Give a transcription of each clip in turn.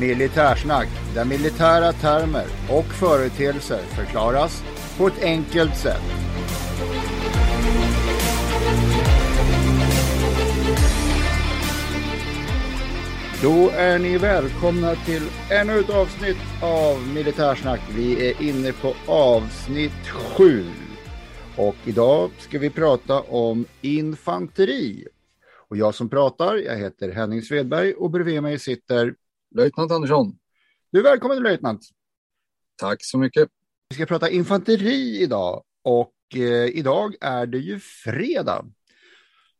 Militärsnack, där militära termer och företeelser förklaras på ett enkelt sätt. Då är ni välkomna till ännu ett avsnitt av Militärsnack. Vi är inne på avsnitt sju. Och idag ska vi prata om infanteri. Och jag som pratar, jag heter Henning Svedberg och bredvid mig sitter Löjtnant Andersson. Du är välkommen löjtnant. Tack så mycket. Vi ska prata infanteri idag och eh, idag är det ju fredag.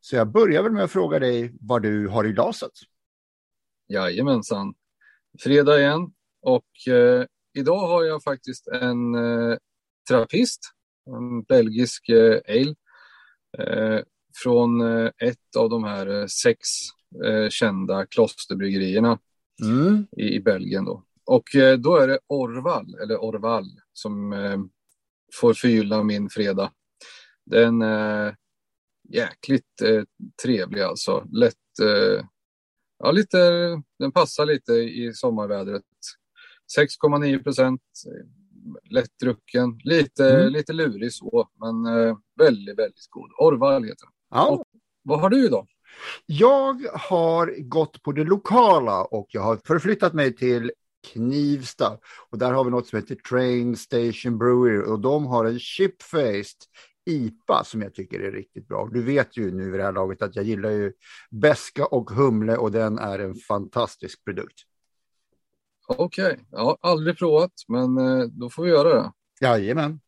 Så jag börjar väl med att fråga dig vad du har i glaset. Jajamensan. Fredag igen och eh, idag har jag faktiskt en eh, trappist, en belgisk eh, ale eh, från eh, ett av de här eh, sex kända klosterbryggerierna mm. i, i, Belgien. Då. Och eh, då är det Orval, eller Orval, som eh, får förgylla min fredag. Den är eh, jäkligt eh, trevlig alltså. Lätt, eh, ja lite, den passar lite i sommarvädret. 6,9 procent, lättdrucken, lite, mm. lite lurig så, men eh, väldigt, väldigt god. Orval heter den. Ja. Och, vad har du idag? Jag har gått på det lokala och jag har förflyttat mig till Knivsta och där har vi något som heter Train Station Brewery och de har en chipfaced IPA som jag tycker är riktigt bra. Du vet ju nu vid det här laget att jag gillar ju beska och humle och den är en fantastisk produkt. Okej, okay. jag har aldrig provat men eh, då får vi göra det. Jajamän.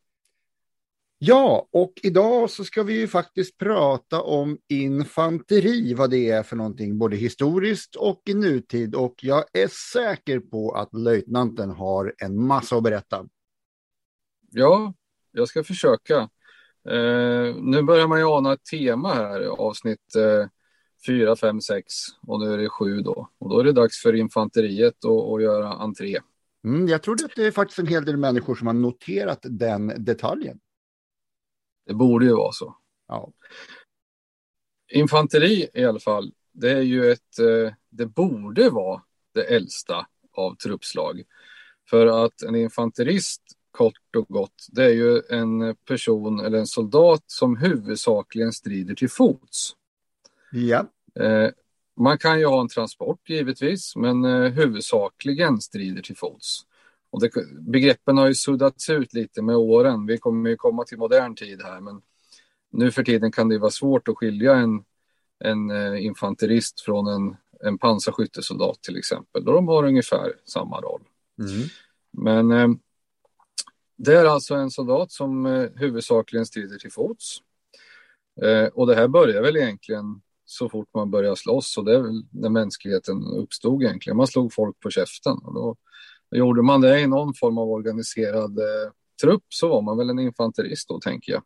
Ja, och idag så ska vi ju faktiskt prata om infanteri, vad det är för någonting, både historiskt och i nutid. Och jag är säker på att löjtnanten har en massa att berätta. Ja, jag ska försöka. Eh, nu börjar man ju ana ett tema här, avsnitt eh, 4, 5, 6 och nu är det 7 då. Och då är det dags för infanteriet att göra entré. Mm, jag tror att det är faktiskt en hel del människor som har noterat den detaljen. Det borde ju vara så. Ja. Infanteri i alla fall, det är ju ett, eh, det borde vara det äldsta av truppslag. För att en infanterist, kort och gott, det är ju en person eller en soldat som huvudsakligen strider till fots. Ja. Eh, man kan ju ha en transport givetvis, men eh, huvudsakligen strider till fots. Och det, begreppen har ju suddats ut lite med åren. Vi kommer ju komma till modern tid här, men nu för tiden kan det vara svårt att skilja en, en eh, infanterist från en, en pansarskyttesoldat till exempel, då de har ungefär samma roll. Mm. Men eh, det är alltså en soldat som eh, huvudsakligen strider till fots. Eh, och det här börjar väl egentligen så fort man börjar slåss och det är väl när mänskligheten uppstod egentligen. Man slog folk på käften och då Gjorde man det i någon form av organiserad eh, trupp så var man väl en infanterist då, tänker jag.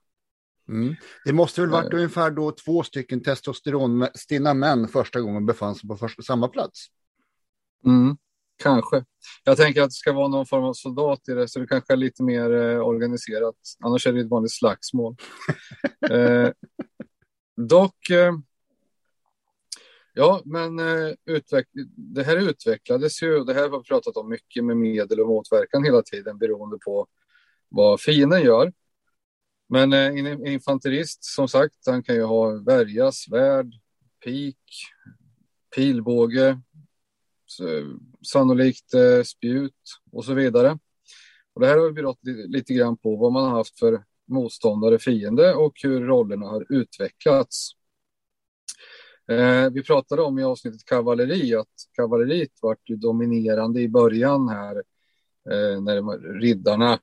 Mm. Det måste väl varit eh. ungefär då två stycken testosteronstinna män första gången befann sig på första, samma plats? Mm, kanske. Jag tänker att det ska vara någon form av soldat i det, så det kanske är lite mer eh, organiserat. Annars är det ett vanligt slagsmål. eh, dock, eh, Ja, men eh, utveck det här utvecklades ju, det här har vi pratat om mycket med medel och motverkan hela tiden beroende på vad fienden gör. Men eh, en infanterist, som sagt, han kan ju ha värja, svärd, pik, pilbåge, sannolikt eh, spjut och så vidare. Och det här har vi berott lite grann på vad man har haft för motståndare, fiende och hur rollerna har utvecklats. Eh, vi pratade om i avsnittet kavalleri att kavalleriet var dominerande i början här eh, när riddarna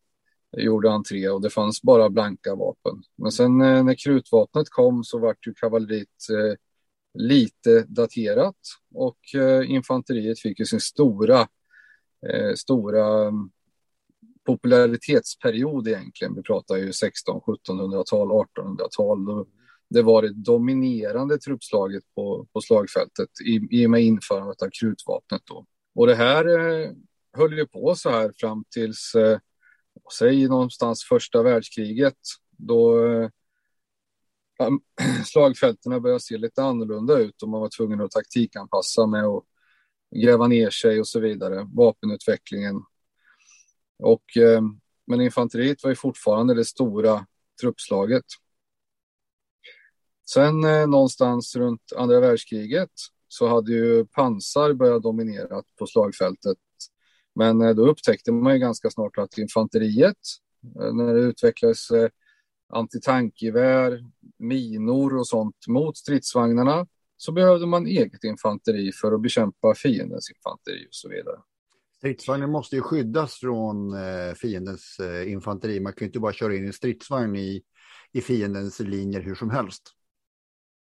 gjorde entré och det fanns bara blanka vapen. Men sen eh, när krutvapnet kom så vart ju kavalleriet eh, lite daterat och eh, infanteriet fick ju sin stora, eh, stora mm, popularitetsperiod egentligen. Vi pratar ju 16, 1700-tal, 1800-tal. Det var det dominerande truppslaget på, på slagfältet i, i och med införandet av krutvapnet. Då. Och det här eh, höll ju på så här fram tills, eh, säg någonstans första världskriget, då eh, slagfälten började se lite annorlunda ut och man var tvungen att taktikanpassa med att gräva ner sig och så vidare, vapenutvecklingen. Och, eh, men infanteriet var ju fortfarande det stora truppslaget. Sen eh, någonstans runt andra världskriget så hade ju pansar börjat dominera på slagfältet. Men eh, då upptäckte man ju ganska snart att infanteriet, eh, när det utvecklades eh, antitankgevär, minor och sånt mot stridsvagnarna så behövde man eget infanteri för att bekämpa fiendens infanteri och så vidare. Stridsvagnen måste ju skyddas från eh, fiendens eh, infanteri. Man kan ju inte bara köra in en stridsvagn i, i fiendens linjer hur som helst.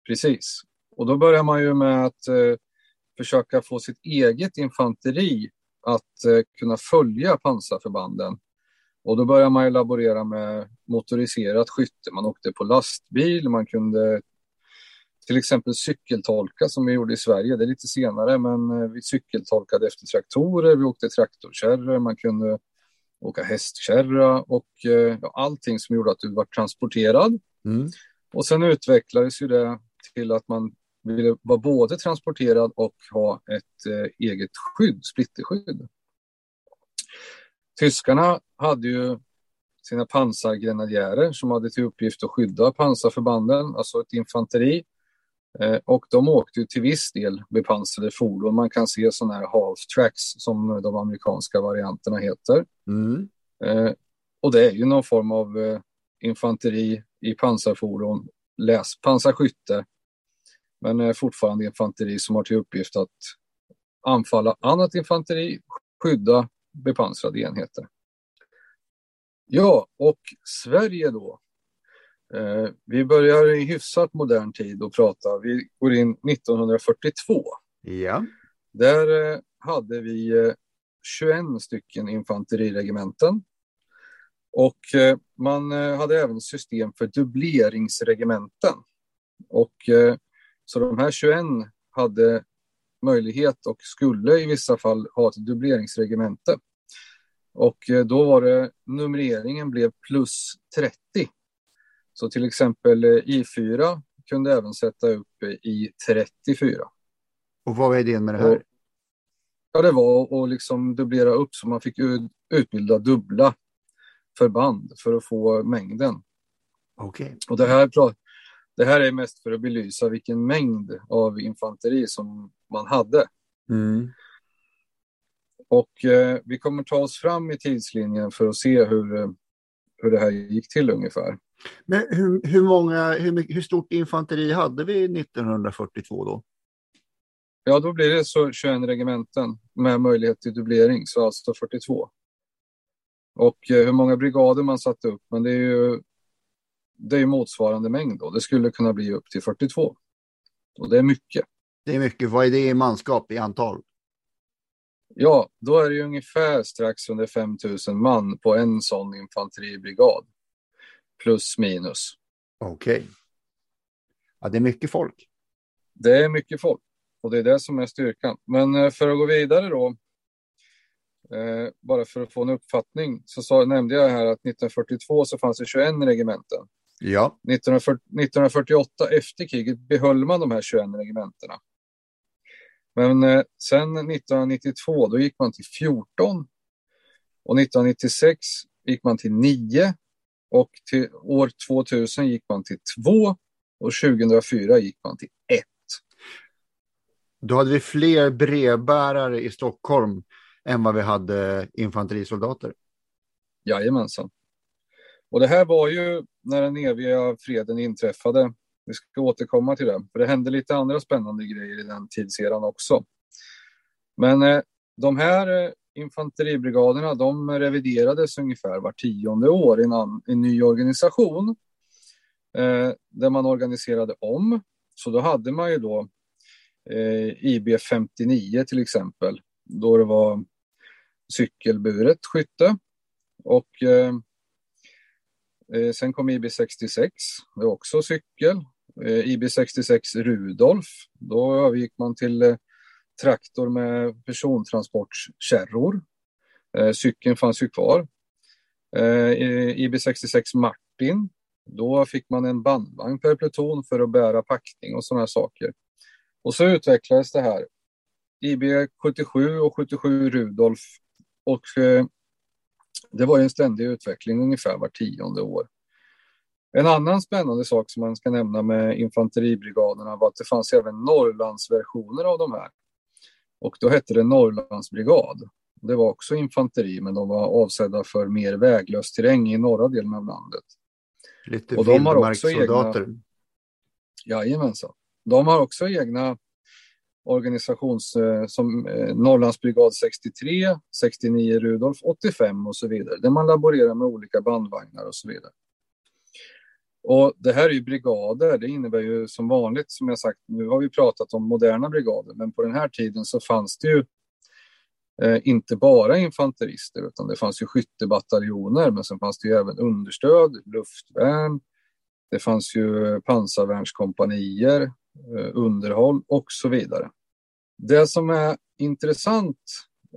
Precis. Och då börjar man ju med att eh, försöka få sitt eget infanteri att eh, kunna följa pansarförbanden och då började man laborera med motoriserat skytte. Man åkte på lastbil, man kunde till exempel cykeltolka som vi gjorde i Sverige. Det är lite senare, men eh, vi cykeltolkade efter traktorer, vi åkte traktorkärror, man kunde åka hästkärra och eh, ja, allting som gjorde att du var transporterad. Mm. Och sen utvecklades ju det till att man ville vara både transporterad och ha ett eh, eget skydd, splitterskydd. Tyskarna hade ju sina pansargrenadjärer som hade till uppgift att skydda pansarförbanden, alltså ett infanteri. Eh, och de åkte ju till viss del bepansrade fordon. Man kan se sådana här half tracks som de amerikanska varianterna heter. Mm. Eh, och det är ju någon form av infanteri i pansarfordon, läs pansarskytte, men fortfarande infanteri som har till uppgift att anfalla annat infanteri, skydda bepansrade enheter. Ja, och Sverige då. Eh, vi börjar i hyfsat modern tid att prata. Vi går in 1942. Ja. Där eh, hade vi eh, 21 stycken infanteriregementen. Och eh, man eh, hade även system för dubbleringsregementen. Och eh, så de här 21 hade möjlighet och skulle i vissa fall ha ett dubbleringsregemente. Och eh, då var det numreringen blev plus 30. Så till exempel eh, I4 kunde även sätta upp i 34. Och vad var idén med det här? Ja, det var att liksom dubblera upp så man fick utbilda dubbla förband för att få mängden. Okej. Okay. Och det här, det här är mest för att belysa vilken mängd av infanteri som man hade. Mm. Och eh, vi kommer ta oss fram i tidslinjen för att se hur, eh, hur det här gick till ungefär. Men hur, hur, många, hur, hur stort infanteri hade vi 1942 då? Ja, då blir det så 21 regementen med möjlighet till dubblering, så alltså 42. Och eh, hur många brigader man satte upp, men det är ju det är motsvarande mängd då. Det skulle kunna bli upp till 42. Och det är mycket. Det är mycket. Vad är det i manskap i antal? Ja, då är det ungefär strax under 5 000 man på en sån infanteribrigad. Plus minus. Okej. Okay. Ja, det är mycket folk. Det är mycket folk och det är det som är styrkan. Men eh, för att gå vidare då, eh, bara för att få en uppfattning, så sa, nämnde jag här att 1942 så fanns det 21 regementen. Ja. 1940, 1948 efter kriget behöll man de här 21 regementena. Men eh, sen 1992 då gick man till 14 och 1996 gick man till 9 och till år 2000 gick man till 2 och 2004 gick man till 1. Då hade vi fler brevbärare i Stockholm än vad vi hade infanterisoldater. Jajamensan. Och det här var ju när den eviga freden inträffade. Vi ska återkomma till det, för det hände lite andra spännande grejer i den tidseran också. Men eh, de här eh, infanteribrigaderna, de reviderades ungefär var tionde år i en, ny organisation. Eh, där man organiserade om. Så då hade man ju då eh, IB 59 till exempel, då det var cykelburet skytte. Och eh Eh, sen kom IB 66, det är också cykel. Eh, IB 66 Rudolf, då övergick man till eh, traktor med persontransportkärror. Eh, cykeln fanns ju kvar. Eh, IB 66 Martin, då fick man en bandvagn per pluton för att bära packning och sådana saker. Och så utvecklades det här. IB 77 och 77 Rudolf. Och eh, det var en ständig utveckling ungefär var tionde år. En annan spännande sak som man ska nämna med infanteribrigaderna var att det fanns även Norrlandsversioner av de här. Och då hette det Norrlandsbrigad. Det var också infanteri, men de var avsedda för mer väglös terräng i norra delen av landet. Lite och de har också egna... Jajamensan. De har också egna organisations eh, som eh, Norrlandsbrigad 63, 69 Rudolf, 85 och så vidare. Där man laborerar med olika bandvagnar och så vidare. Och det här är ju brigader. Det innebär ju som vanligt, som jag sagt, nu har vi pratat om moderna brigader, men på den här tiden så fanns det ju eh, inte bara infanterister, utan det fanns ju skyttebataljoner, men sen fanns det ju även understöd, luftvärn, det fanns ju pansarvärnskompanier, underhåll och så vidare. Det som är intressant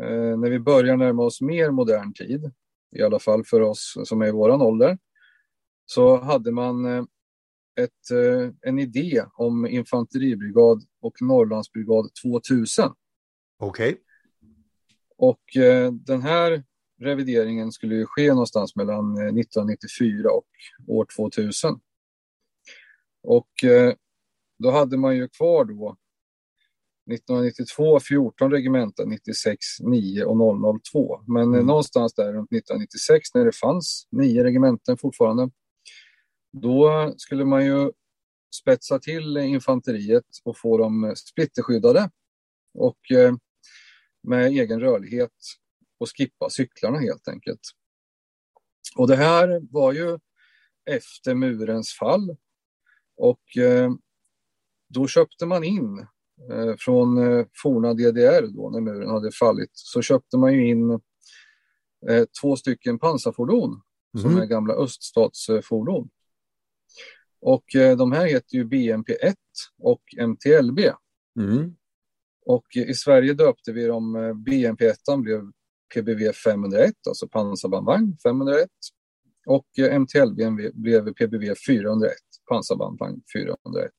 eh, när vi börjar närma oss mer modern tid, i alla fall för oss som är i våran ålder, så hade man eh, ett, eh, en idé om infanteribrigad och Norrlandsbrigad 2000. Okej. Okay. Och eh, den här revideringen skulle ju ske någonstans mellan 1994 och år 2000. Och då hade man ju kvar då 1992 14 regementen, 96 9 och 002. Men mm. någonstans där runt 1996 när det fanns nio regementen fortfarande då skulle man ju spetsa till infanteriet och få dem splitterskyddade och eh, med egen rörlighet och skippa cyklarna helt enkelt. Och det här var ju efter murens fall och eh, då köpte man in eh, från forna DDR då när muren hade fallit så köpte man ju in två stycken pansarfordon som mm. är gamla öststatsfordon. Och eh, de här heter ju BMP1 och MTLB. Mm. Och i Sverige döpte vi dem, eh, BMP1 blev PBV 501, alltså pansarbandvagn 501. Och eh, MTLB blev PBV 401, pansarbandvagn 401.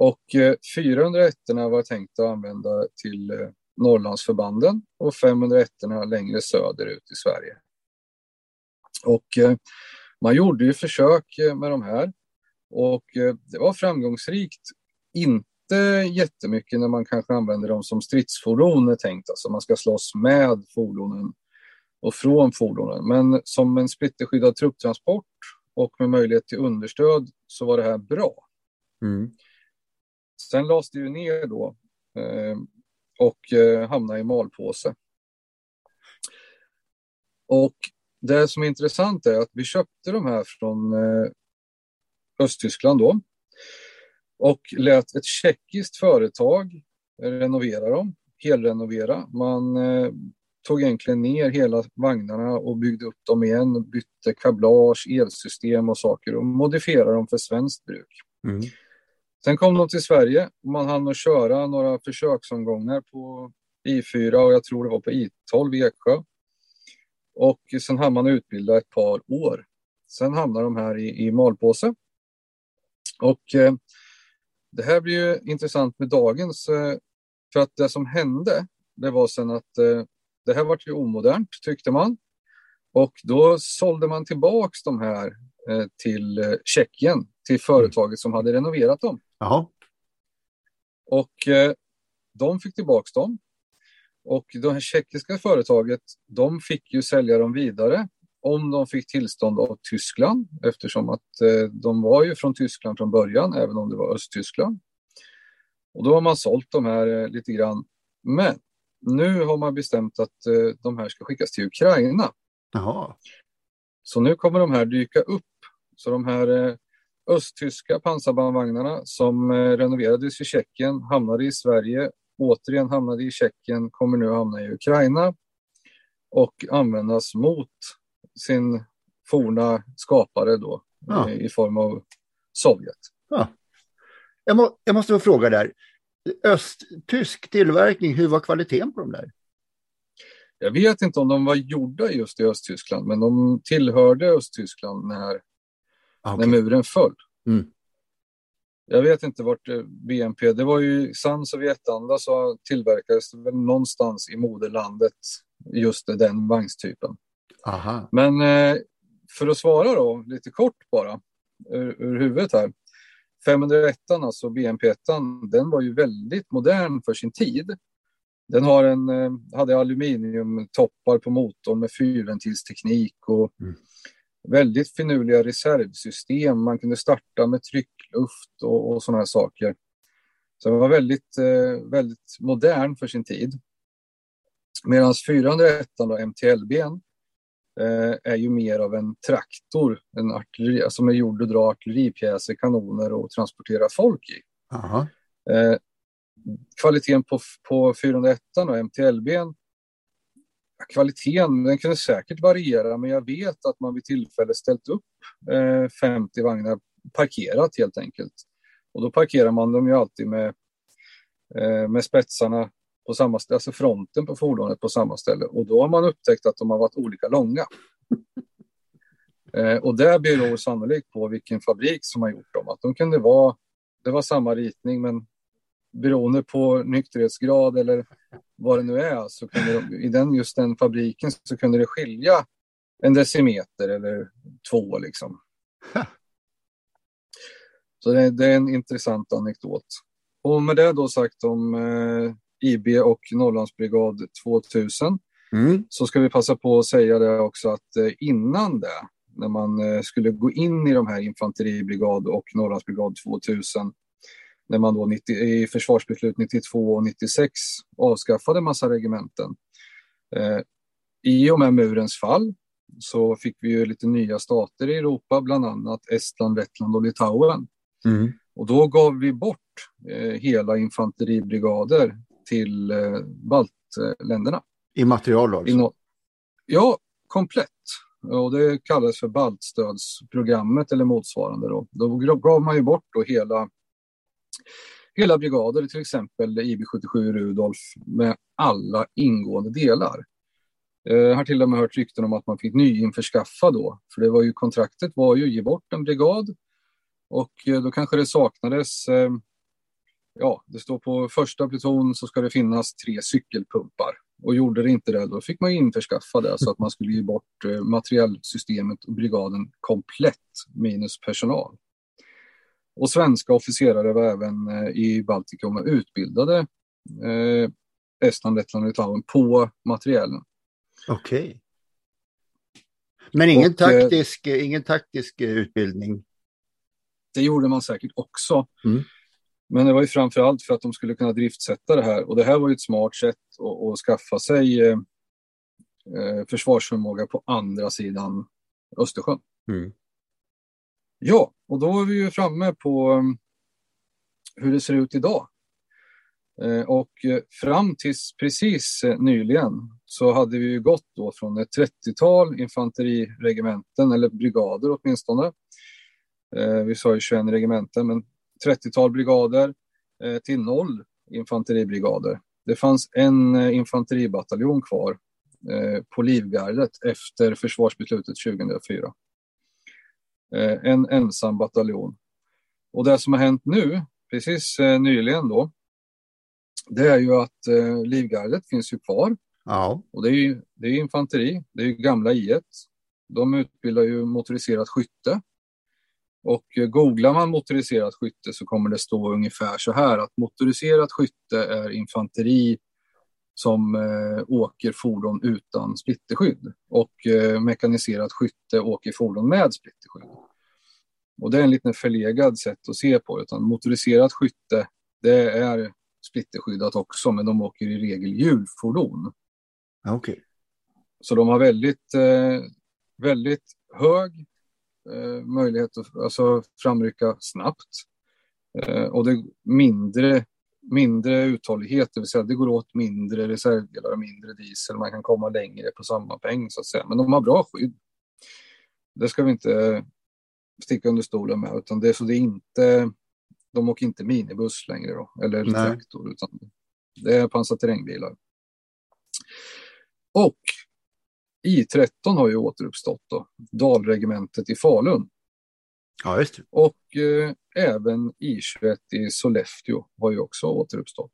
Och eh, 401 var tänkt att använda till eh, Norrlandsförbanden och 501 längre söderut i Sverige. Och eh, man gjorde ju försök med de här och det var framgångsrikt. Inte jättemycket när man kanske använder dem som stridsfordon är tänkt, alltså man ska slåss med fordonen och från fordonen. Men som en splitterskyddad trupptransport och med möjlighet till understöd så var det här bra. Mm. Sen lades det ju ner då eh, och eh, hamnade i malpåse. Och det som är intressant är att vi köpte de här från eh, Östtyskland då och lät ett tjeckiskt företag renovera dem, helrenovera. Man eh, tog egentligen ner hela vagnarna och byggde upp dem igen, bytte kablage, elsystem och saker och modifierade dem för svenskt bruk. Mm. Sen kom de till Sverige och man hann att köra några försöksomgångar på I4 och jag tror det var på I12 i Eksjö. Och sen hann man utbilda ett par år. Sen hamnar de här i, i malpåse. Och eh, det här blir ju intressant med dagens eh, För att det som hände, det var sen att eh, det här var ju omodernt tyckte man. Och då sålde man tillbaks de här eh, till eh, Tjeckien, till företaget som hade renoverat dem. Jaha. Och eh, de fick tillbaks dem. Och det här tjeckiska företaget, de fick ju sälja dem vidare om de fick tillstånd av Tyskland eftersom att eh, de var ju från Tyskland från början, även om det var Östtyskland. Och då har man sålt de här eh, lite grann. Men nu har man bestämt att eh, de här ska skickas till Ukraina. Jaha. Så nu kommer de här dyka upp. Så de här östtyska pansarbandvagnarna som eh, renoverades i Tjeckien hamnade i Sverige, återigen hamnade i Tjeckien, kommer nu hamna i Ukraina och användas mot sin forna skapare då Ja. i form av Sovjet. Ja. Jag, må, jag måste få fråga där. Östtysk tillverkning, hur var kvaliteten på de där? Jag vet inte om de var gjorda just i Östtyskland, men de tillhörde Östtyskland när, Ah, när muren föll. Mm. Jag vet inte vart eh, BNP, det var ju sann Sovjetanda så tillverkades det väl någonstans i moderlandet just den vagnstypen. Aha. Men eh, för att svara då lite kort bara ur, ur huvudet här. 501 alltså BNP den var ju väldigt modern för sin tid. Den har en, eh, hade aluminiumtoppar på motorn med fyrventilsteknik och Mm. Väldigt finurliga reservsystem. Man kunde starta med tryckluft och, och sådana här saker. Så den var väldigt, eh, väldigt modern för sin tid. Medan 401 då, MTLBn eh, är ju mer av en traktor, en artilleri, som är gjord att dra artilleripjäser, kanoner och transportera folk i. Eh, kvaliteten på, på 401 och MTLBn, kvaliteten den kunde säkert variera, men jag vet att man vid tillfälle ställt upp eh, 50 vagnar parkerat helt enkelt. Och då parkerar man dem ju alltid med, eh, med spetsarna på samma ställe, alltså fronten på fordonet på samma ställe. Och då har man upptäckt att de har varit olika långa. Eh, och det beror sannolikt på vilken fabrik som har gjort dem. Att de kunde vara, det var samma ritning men beroende på nykterhetsgrad eller vad det nu är så kunde de, i den, just den fabriken så kunde det skilja en decimeter eller två liksom. Så det, det är en intressant anekdot. Och med det då sagt om eh, IB och Norrlandsbrigad 2000 Mm. så ska vi passa på att säga det också att eh, innan det, när man eh, skulle gå in i de här infanteribrigad och Norrlandsbrigad 2000, när man då 90, i försvarsbeslut 92 och 96 avskaffade massa regementen. Eh, I och med murens fall så fick vi ju lite nya stater i Europa, bland annat Estland, Lettland och Litauen. Mm. Och då gav vi bort eh, hela infanteribrigader till eh, baltländerna. I material alltså? I no- ja, komplett. Och det kallas för baltstödsprogrammet eller motsvarande. Då, då gav man ju bort då hela, hela brigader, till exempel IB77 Rudolf med alla ingående delar. Jag har till och med hört rykten om att man fick nyinförskaffa då, för det var ju kontraktet var ju att ge bort en brigad och eh, då kanske det saknades eh, Ja, det står på första pluton så ska det finnas tre cykelpumpar. Och gjorde det inte det, då fick man införskaffa det så att man skulle ge bort materiellsystemet och brigaden komplett minus personal. Och svenska officerare var även eh, i Baltikum utbildade eh, Estland, Lettland och Litauen på materiellen. Okej. Men ingen, Och, eh, taktisk, ingen taktisk eh, utbildning? Det gjorde man säkert också. Mm. Men det var ju framför allt för att de skulle kunna driftsätta det här. Och det här var ju ett smart sätt att, att skaffa sig eh, eh, försvarsförmåga på andra sidan Östersjön. Mm. Ja, och då är vi ju framme på um, hur det ser ut idag. Eh, och eh, fram tills precis eh, nyligen så hade vi ju gått då från ett 30-tal infanteriregementen, eller brigader åtminstone. Vi sa ju 21 regementen, men 30-tal brigader till noll infanteribrigader. Det fanns en infanteribataljon kvar på Livgardet efter försvarsbeslutet 2004. Eh, en ensam bataljon. Och det som har hänt nu, precis eh, nyligen då, det är ju att eh, Livgardet finns ju kvar. Ja. Och det är ju det är infanteri, det är ju gamla I1. De utbildar ju motoriserat skytte. Och googlar man motoriserat skytte så kommer det stå ungefär så här att motoriserat skytte är infanteri som eh, åker fordon utan splitterskydd och eh, mekaniserat skytte åker fordon med splitterskydd. Och det är en lite förlegad sätt att se på utan motoriserat skytte det är splitterskyddat också men de åker i regel hjulfordon. Okay. Så de har väldigt, eh, väldigt hög eh, möjlighet att alltså, framrycka snabbt. Eh, och det är mindre, mindre uthållighet, det vill säga det går åt mindre reservdelar och mindre diesel. Man kan komma längre på samma peng så att säga. Men de har bra skydd. Det ska vi inte sticka under stolen med, utan det, så det är inte, de åker inte minibuss längre då, eller Nej. traktor, utan det är pansarterrängbilar. Och I13 har ju återuppstått då, Dalregementet i Falun. Ja, just det. Och eh, även I21 i Sollefteå har ju också återuppstått.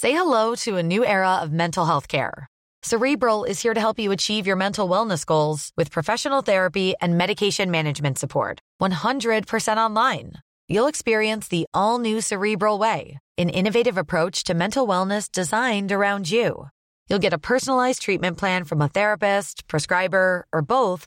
Say hello to a new era of mental health care. Cerebral is here to help you achieve your mental wellness goals with professional therapy and medication management support. 100% online. You'll experience the all new Cerebral Way, an innovative approach to mental wellness designed around you. You'll get a personalized treatment plan from a therapist, prescriber, or both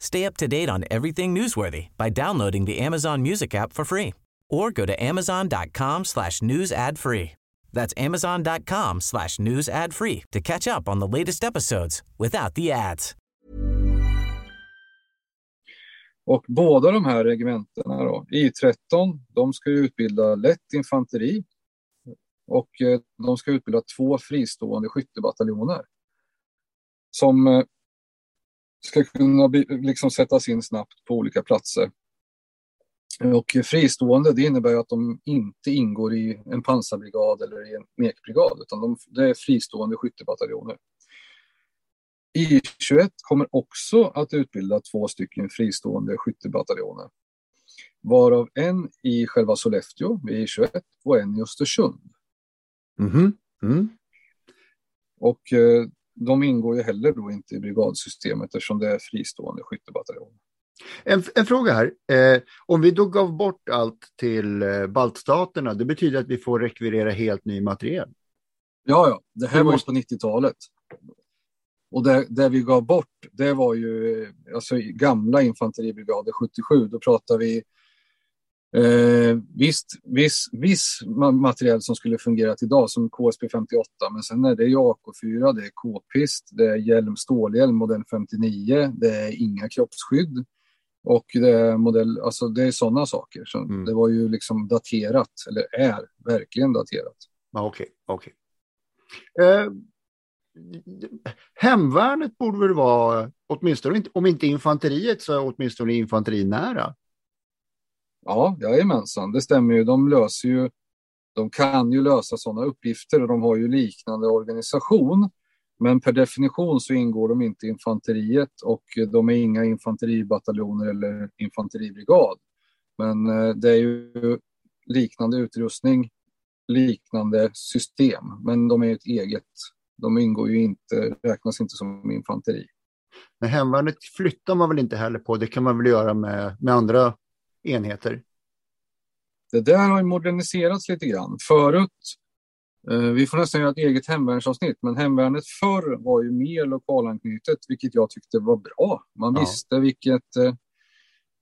Stay up to date on everything newsworthy by downloading the Amazon Music app for free or go to amazon.com slash news ad free. That's amazon.com slash news ad free to catch up on the latest episodes without the ads. Och båda de här regementena då, I13, de ska utbilda lätt infanteri och eh, de ska utbilda två fristående skyttebataljoner som eh, ska kunna liksom sättas in snabbt på olika platser. Och fristående, det innebär att de inte ingår i en pansarbrigad eller i en mekbrigad, utan de, det är fristående skyttebataljoner. I21 kommer också att utbilda två stycken fristående skyttebataljoner, varav en i själva Sollefteå vid I21 och en i Östersund. Mm. Mm. Och eh, de ingår ju heller då inte i brigadsystemet eftersom det är fristående skyttebataljoner. En, en, fråga här. Eh, om vi då gav bort allt till eh, baltstaterna, det betyder att vi får rekvirera helt ny materiel? Ja, ja. Det här var ju på 90-talet. Och det, det, vi gav bort, det var ju alltså, gamla infanteribrigader 77. Då pratar vi Eh, visst, viss, viss materiell som skulle fungerat idag som KSP 58, men sen är det AK4, det är K-pist, det är hjälm, stålhjälm modell 59, det är inga kroppsskydd och det är modell, alltså det är sådana saker. Så mm. Det var ju liksom daterat, eller är verkligen daterat. Okej, okej. Okay, okay. eh, hemvärnet borde väl vara, åtminstone om inte infanteriet så åtminstone infanterinära? Ja, jajamensan, det stämmer ju. De löser ju, de kan ju lösa sådana uppgifter och de har ju liknande organisation. Men per definition så ingår de inte i infanteriet och de är inga infanteribataljoner eller infanteribrigad. Men eh, det är ju liknande utrustning, liknande system, men de är ett eget. De ingår ju inte, räknas inte som infanteri. Men hemvärnet flyttar man väl inte heller på, det kan man väl göra med, med andra enheter? Det där har moderniserats lite grann. Förut, eh, vi får nästan göra ett eget hemvärnsavsnitt, men hemvärnet förr var ju mer lokalanknutet, vilket jag tyckte var bra. Man ja. visste vilket, eh,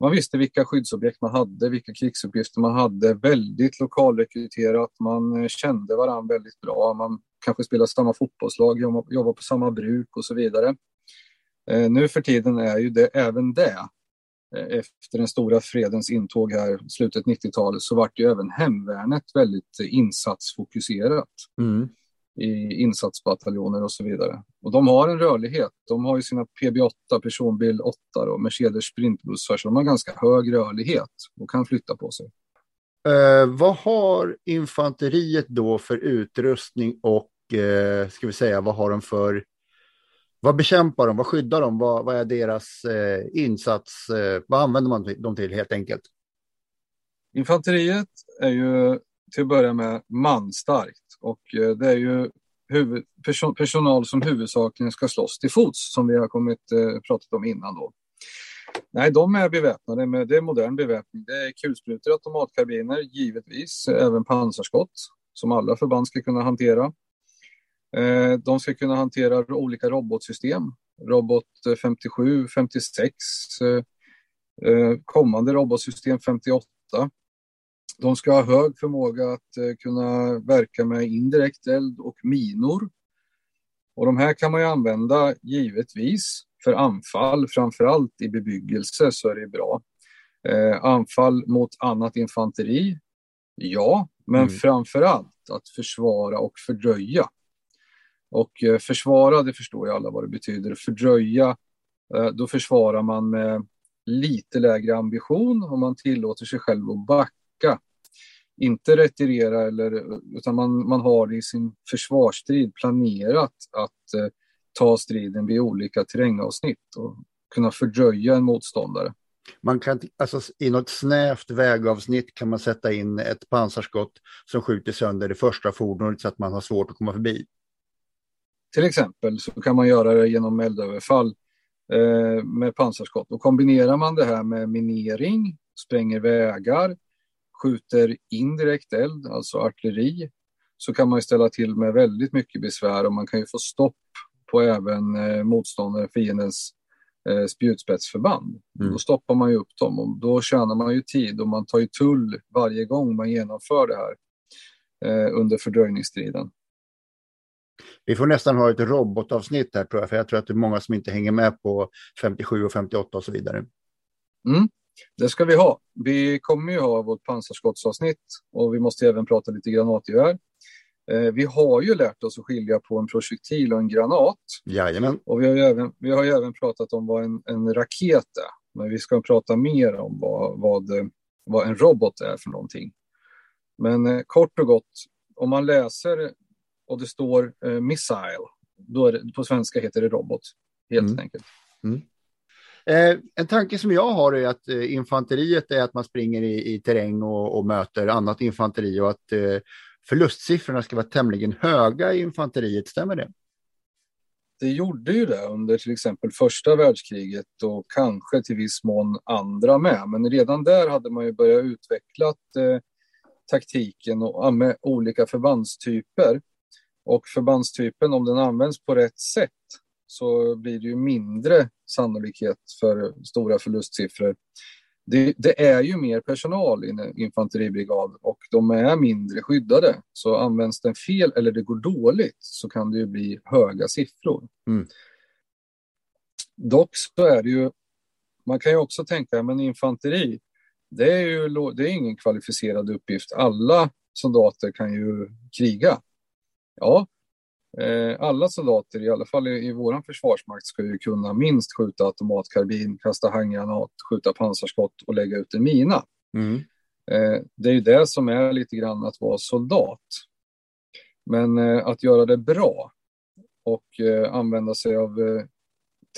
man visste vilka skyddsobjekt man hade, vilka krigsuppgifter man hade, väldigt lokalrekryterat, man eh, kände varandra väldigt bra, man kanske spelade samma fotbollslag, jobbade på samma bruk och så vidare. Nu för tiden är ju det även det. Eh, efter den stora fredens intåg här, slutet 90-talet, så vart ju även hemvärnet väldigt insatsfokuserat. Mm i insatsbataljoner och så vidare. Och de har en rörlighet. De har ju sina PB8, personbil 8 och Mercedes sprintbussar, så de har ganska hög rörlighet och kan flytta på sig. Eh, vad har infanteriet då för utrustning och eh, ska vi säga, vad har de för vad bekämpar de? Vad skyddar de? Vad, vad är deras eh, insats? Eh, vad använder man dem till helt enkelt? Infanteriet är ju till att börja med manstarkt och eh, det är ju huvud, person, personal som huvudsakligen ska slåss till fots som vi har kommit eh, pratat om innan då. Nej, de är beväpnade med det är modern beväpning. Det är kulsprutor, automatkarbiner, givetvis även pansarskott som alla förband ska kunna hantera. Eh, de ska kunna hantera olika robotsystem, robot 57, 56, kommande robotsystem 58 de ska ha hög förmåga att eh, kunna verka med indirekt eld och minor. Och de här kan man ju använda givetvis för anfall, framför allt i bebyggelse så är det bra. Eh, anfall mot annat infanteri, ja, men mm. framför allt att försvara och fördröja. Och eh, försvara, det förstår ju alla vad det betyder. Fördröja, eh, då försvarar man med lite lägre ambition och man tillåter sig själv att backa backa. Inte retirera, eller, utan man, man har i sin försvarsstrid planerat att eh, ta striden vid olika terrängavsnitt och kunna fördröja en motståndare. Man kan, alltså, I något snävt vägavsnitt kan man sätta in ett pansarskott som skjuter sönder det första fordonet så att man har svårt att komma förbi. Till exempel så kan man göra det genom eldöverfall eh, med pansarskott. Och kombinerar man det här med minering, spränger vägar, skjuter indirekt eld, alltså artilleri, så kan man ställa till med väldigt mycket besvär och man kan ju få stopp på även eh, motståndaren, fiendens eh, spjutspetsförband. Mm. Då stoppar man ju upp dem och då tjänar man ju tid och man tar ju tull varje gång man genomför det här eh, under fördröjningsstriden. Vi får nästan ha ett robotavsnitt här tror jag, för jag tror att det är många som inte hänger med på 57 och 58 och så vidare. Mm. Det ska vi ha. Vi kommer ju ha vårt pansarskottsavsnitt och vi måste även prata lite granatgevär. Eh, vi har ju lärt oss att skilja på en projektil och en granat. Jajamän. Och vi har ju även, vi har även pratat om vad en, en raket är. Men vi ska prata mer om vad, vad, vad en robot är för någonting. Men eh, kort och gott, om man läser och det står eh, missile, då det, på svenska heter det robot, helt mm. enkelt. Mm. Eh, en tanke som jag har är att eh, infanteriet är att man springer i, i terräng och, och, möter annat infanteri och att eh, förlustsiffrorna ska vara tämligen höga i infanteriet. Stämmer det? Det gjorde ju det under till exempel första världskriget och kanske till viss mån andra med. Men redan där hade man ju börjat utveckla eh, taktiken och med olika förbandstyper. Och förbandstypen, om den används på rätt sätt, så blir det ju mindre sannolikhet för stora förlustsiffror. Det, det, är ju mer personal i en infanteribrigad och de är mindre skyddade. Så används den fel eller det går dåligt så kan det ju bli höga siffror. Mm. Dock så är det ju, man kan ju också tänka, men infanteri, det är ju det är ingen kvalificerad uppgift. Alla soldater kan ju kriga. Ja, Eh, alla soldater, i alla fall i, i vår försvarsmakt, ska ju kunna minst skjuta automatkarbin, kasta handgranat, skjuta pansarskott och lägga ut en mina. Mm. Eh, det är ju det som är lite grann att vara soldat. Men eh, att göra det bra och använda sig av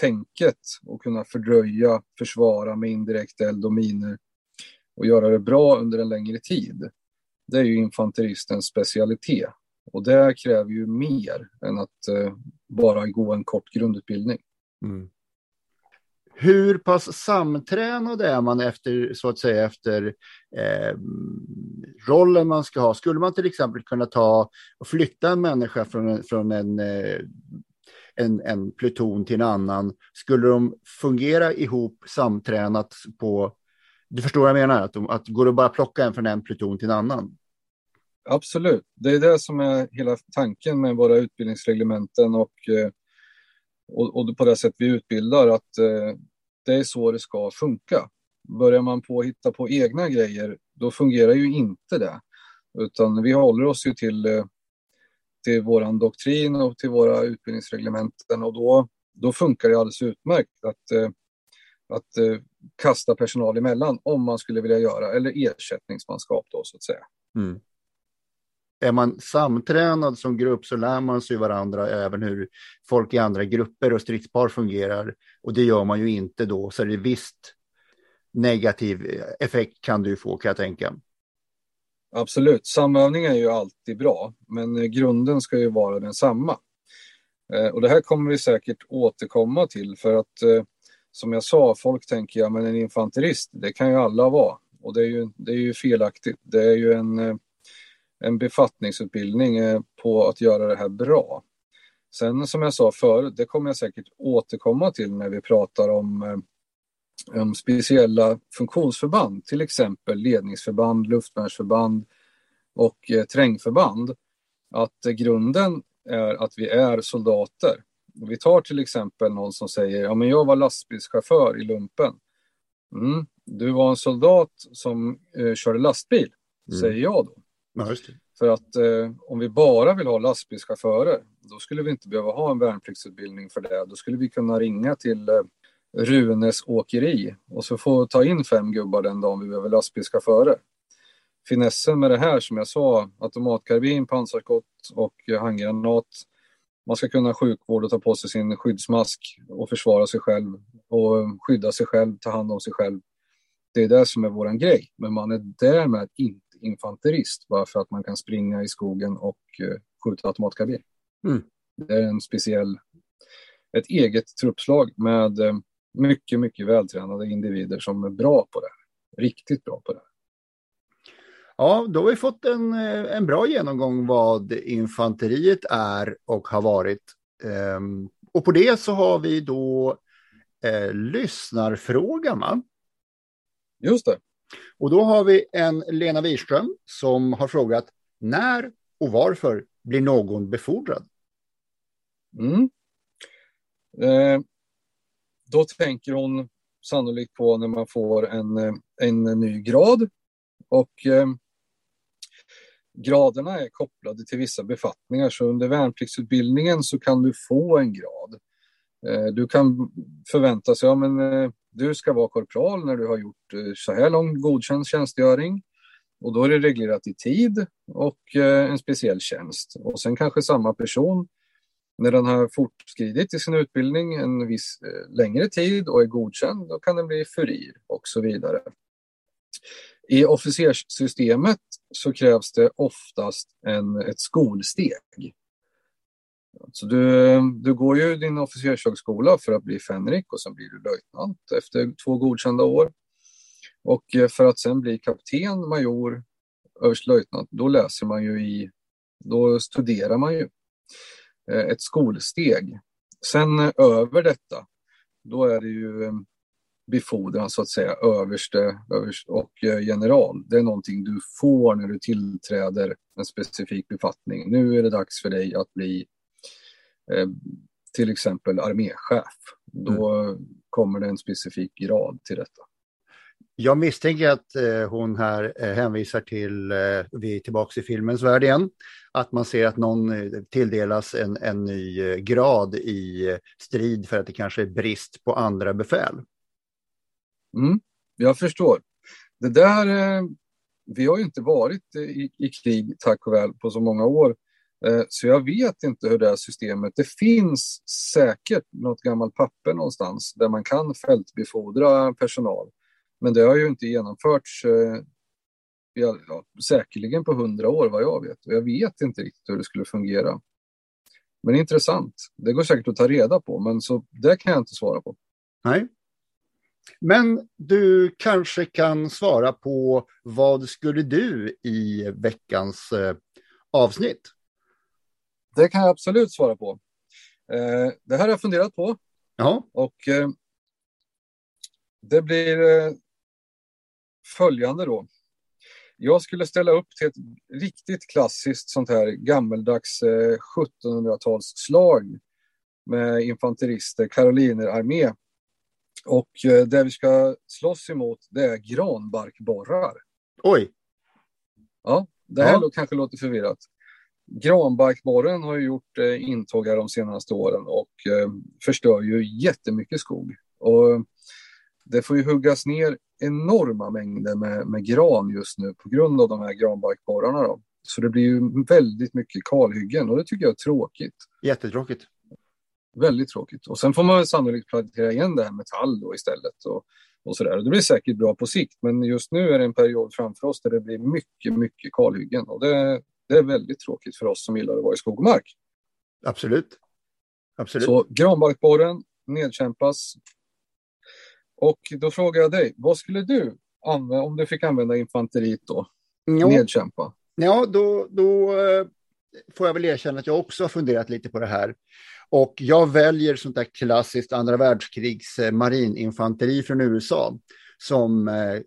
tänket och kunna fördröja, försvara med indirekt eld och miner och göra det bra under en längre tid. Det är ju infanteristens specialitet. Och det kräver ju mer än att eh, bara gå en kort grundutbildning. Mm. Hur pass samtränad är man efter, så att säga, efter eh, rollen man ska ha? Skulle man till exempel kunna ta och flytta en människa från en, från en, eh, en, en pluton till en annan? Skulle de fungera ihop samtränat på Du förstår vad jag menar? Att, de, att går det bara plocka en från en pluton till en annan? Absolut. Det är det som är hela tanken med våra utbildningsreglementen och, eh, och, och på det sätt vi utbildar. Att eh, det är så det ska funka. Börjar man på att hitta på egna grejer, då fungerar ju inte det. Utan vi håller oss ju till, eh, till vår doktrin och till våra utbildningsreglementen och då, då funkar det alldeles utmärkt att, att kasta personal emellan om man skulle vilja göra, eller ersättningsmanskap då så att säga. Mm är man samtränad som grupp så lär man sig varandra även hur folk i andra grupper och stridspar fungerar. Och det gör man ju inte då, så det är visst negativ eh, effekt kan du få kan jag tänka. Absolut, samövning är ju alltid bra, men grunden ska ju vara densamma. Eh, och det här kommer vi säkert återkomma till för att eh, som jag sa, folk tänker ja men en infanterist, det kan ju alla vara. Och det är ju, det är ju felaktigt. Det är ju en eh, en befattningsutbildning eh, på att göra det här bra. Sen som jag sa förut, det kommer jag säkert återkomma till när vi pratar om, eh, om speciella funktionsförband, till exempel ledningsförband, luftvärnsförband och eh, trängförband. Att grunden är att vi är soldater. Vi tar till exempel någon som säger, ja men jag var lastbilschaufför i lumpen. Mm, du var en soldat som eh, körde lastbil, mm. säger jag då. Ja, För att eh, om vi bara vill ha lastbilschaufförer, då skulle vi inte behöva ha en värnpliktsutbildning för det. Då skulle vi kunna ringa till eh, Runes åkeri och så få ta in fem gubbar den dagen vi behöver lastbilschaufförer. Finessen med det här som jag sa, automatkarbin, pansarskott och eh, handgranat. Man ska kunna sjukvård och ta på sig sin skyddsmask och försvara sig själv och eh, skydda sig själv, ta hand om sig själv. Det är det som är våran grej, men man är därmed inte infanterist bara för att man kan springa i skogen och uh, skjuta automatkarbin. Mm. Det är en speciell, ett eget truppslag med uh, mycket, mycket vältränade individer som är bra på det. Riktigt bra på det. Ja, då har vi fått en, eh, en bra genomgång vad infanteriet är och har varit. Um, och på det så har vi då eh, lyssnarfrågan, va? Just det. Och då har vi en Lena Wirström som har frågat när och varför blir någon befordrad? Mm. Eh, då tänker hon sannolikt på när man får en, eh, en ny grad. Och eh, graderna är kopplade till vissa befattningar. Så under värnpliktsutbildningen så kan du få en grad. Eh, du kan förvänta sig, ja men eh, du ska vara korpral när du har gjort eh, så här lång godkänd tjänstgöring. Och då är det reglerat i tid och eh, en speciell tjänst. Och sen kanske samma person, när den har fortskridit i sin utbildning en viss eh, längre tid och är godkänd, då kan den bli furir och så vidare. I officerssystemet så krävs det oftast en, ett skolsteg. Så du, du går ju din officershögskola för att bli fänrik och sen blir du löjtnant efter två godkända år. Och eh, för att sen bli kapten, major, överstelöjtnant, då läser man ju i, då studerar man ju eh, ett skolsteg. Sen över detta, då är det ju eh, befordran så att säga, överste, överste och general. Det är någonting du får när du tillträder en specifik befattning. Nu är det dags för dig att bli till exempel arméchef. Då mm. kommer det en specifik grad till detta. Jag misstänker att eh, hon här eh, hänvisar till, vi är tillbaka i filmens värld igen, att man ser att någon tilldelas en, en ny grad i strid för att det kanske är brist på andra befäl. Mm, jag förstår. Det där, vi har ju inte varit i, i krig, tack och väl, på så många år. Eh, så jag vet inte hur det här systemet... Det finns säkert något gammalt papper någonstans där man kan fältbefordra personal. Men det har ju inte genomförts eh, ja, säkerligen på hundra år vad jag vet. Och jag vet inte riktigt hur det skulle fungera. Men intressant. Det går säkert att ta reda på, men så det kan jag inte svara på. Nej. Men du kanske kan svara på vad skulle du i veckans eh, avsnitt? Det kan jag absolut svara på. Eh, det här har jag funderat på. Ja. Och eh, det blir... Eh, följande då. Jag skulle ställa upp till ett riktigt klassiskt sånt här gammeldags 1700-talsslag med infanterister, karolinerarmé. Och det vi ska slåss emot det är granbarkborrar. Oj! Ja, det här ja. kanske låter förvirrat. Granbarkborren har ju gjort eh, intåg här de senaste åren och eh, förstör ju jättemycket skog. Och det får ju huggas ner enorma mängder med, med gran just nu på grund av de här granbarkborrarna. Då. Så det blir ju väldigt mycket kalhyggen och det tycker jag är tråkigt. Jättetråkigt. Väldigt tråkigt. Och sen får man sannolikt plantera igen det här metall då istället. Och, och så där. Det blir säkert bra på sikt, men just nu är det en period framför oss där det blir mycket, mycket kalhyggen. Och det, det är väldigt tråkigt för oss som gillar att vara i skog och mark. Absolut. Absolut. Så granbarkborren nedkämpas. Och då frågar jag dig, vad skulle du använda om du fick använda infanteriet då? Jo. Nedkämpa. Ja, då, då eh, får jag väl erkänna att jag också har funderat lite på det här. Och jag väljer sånt där klassiskt andra världskrigs eh, marininfanteri från USA som eh,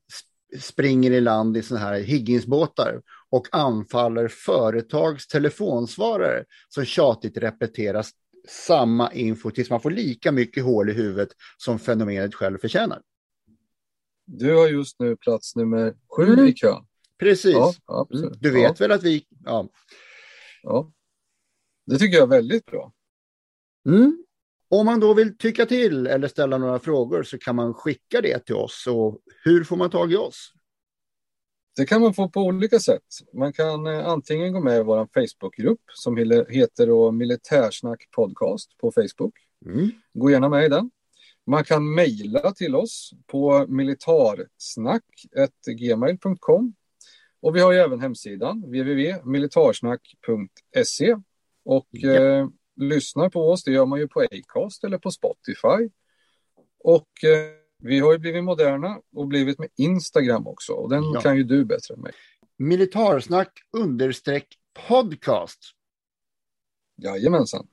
springer i land i såna här Higginsbåtar och anfaller företags telefonsvarare som tjatigt repeteras samma info tills man får lika mycket hål i huvudet som fenomenet själv förtjänar. Du har just nu plats nummer sju mm. i kön. Precis. Ja, du vet ja. väl att vi... Ja. ja. Det tycker jag är väldigt bra. Mm. Om man då vill tycka till eller ställa några frågor så kan man skicka det till oss. Och hur får man tag i oss? Det kan man få på olika sätt. Man kan eh, antingen gå med i vår Facebookgrupp som heter då Militärsnack podcast på Facebook. Mm. Gå gärna med i den. Man kan mejla till oss på militarsnack.gmail.com och vi har ju även hemsidan www.militarsnack.se och ja. eh, lyssnar på oss, det gör man ju på Acast eller på Spotify. Och eh, vi har ju blivit moderna och blivit med Instagram också och den ja. kan ju du bättre än mig. Militarsnack understreck podcast. Jajamensan.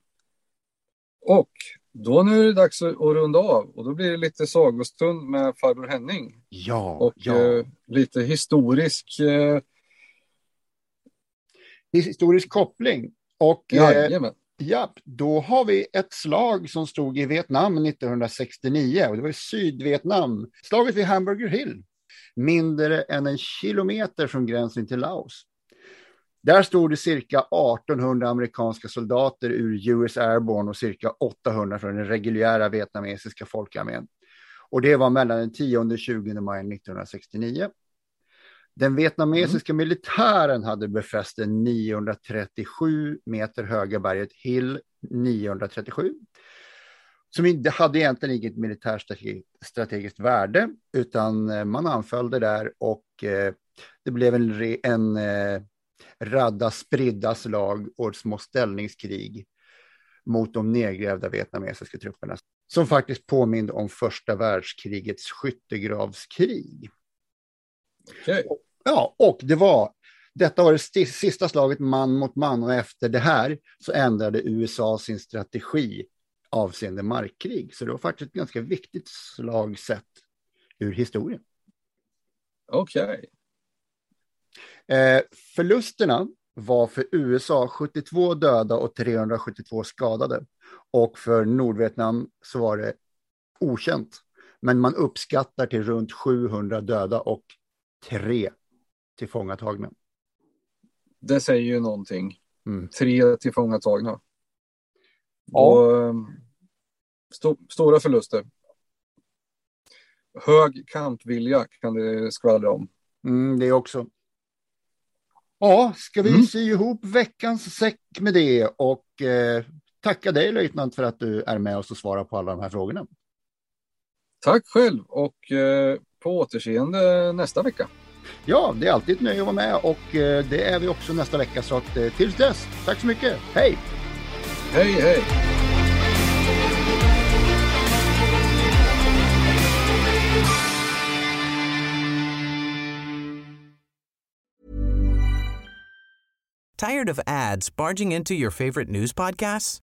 Och då nu är det dags att runda av och då blir det lite sagostund med farbror Henning. Ja, och ja. Eh, lite historisk... Eh... Historisk koppling. Och eh. Ja, då har vi ett slag som stod i Vietnam 1969 och det var i Sydvietnam. Slaget vid Hamburger Hill, mindre än en kilometer från gränsen till Laos. Där stod det cirka 1800 amerikanska soldater ur US Airborne och cirka 800 från den reguljära vietnamesiska folkarmén. Och det var mellan den 10 och 20 maj 1969. Den vietnamesiska mm. militären hade befäst det 937 meter höga berget Hill 937. Som inte hade egentligen inget militärstrategiskt värde, utan eh, man anföll det där och eh, det blev en, en eh, radda spridda slag och små ställningskrig mot de nedgrävda vietnamesiska trupperna som faktiskt påminde om första världskrigets skyttegravskrig. Okay. Ja, och det var, detta var det sista slaget man mot man och efter det här så ändrade USA sin strategi avseende markkrig. Så det var faktiskt ett ganska viktigt slag sett ur historien. Okej. Okay. Eh, förlusterna var för USA 72 döda och 372 skadade. Och för Nordvietnam så var det okänt. Men man uppskattar till runt 700 döda och tre tillfångatagna. Det säger ju någonting. Mm. Tre tillfångatagna. Ja. Då, ehm, st stora förluster. Hög kampvilja kan det skvallra om. Mm, det också. Ja, ska vi mm. sy ihop veckans säck med det och eh, tacka dig löjtnant för att du är med oss och svarar på alla de här frågorna. Tack själv och eh, på återseende nästa vecka. Ja, det är alltid ett nöje att vara med och eh, det är vi också nästa vecka. Så att, eh, tills dess, tack så mycket. Hej! Hej, hej! Tired of ads barging into your favorite news podcasts?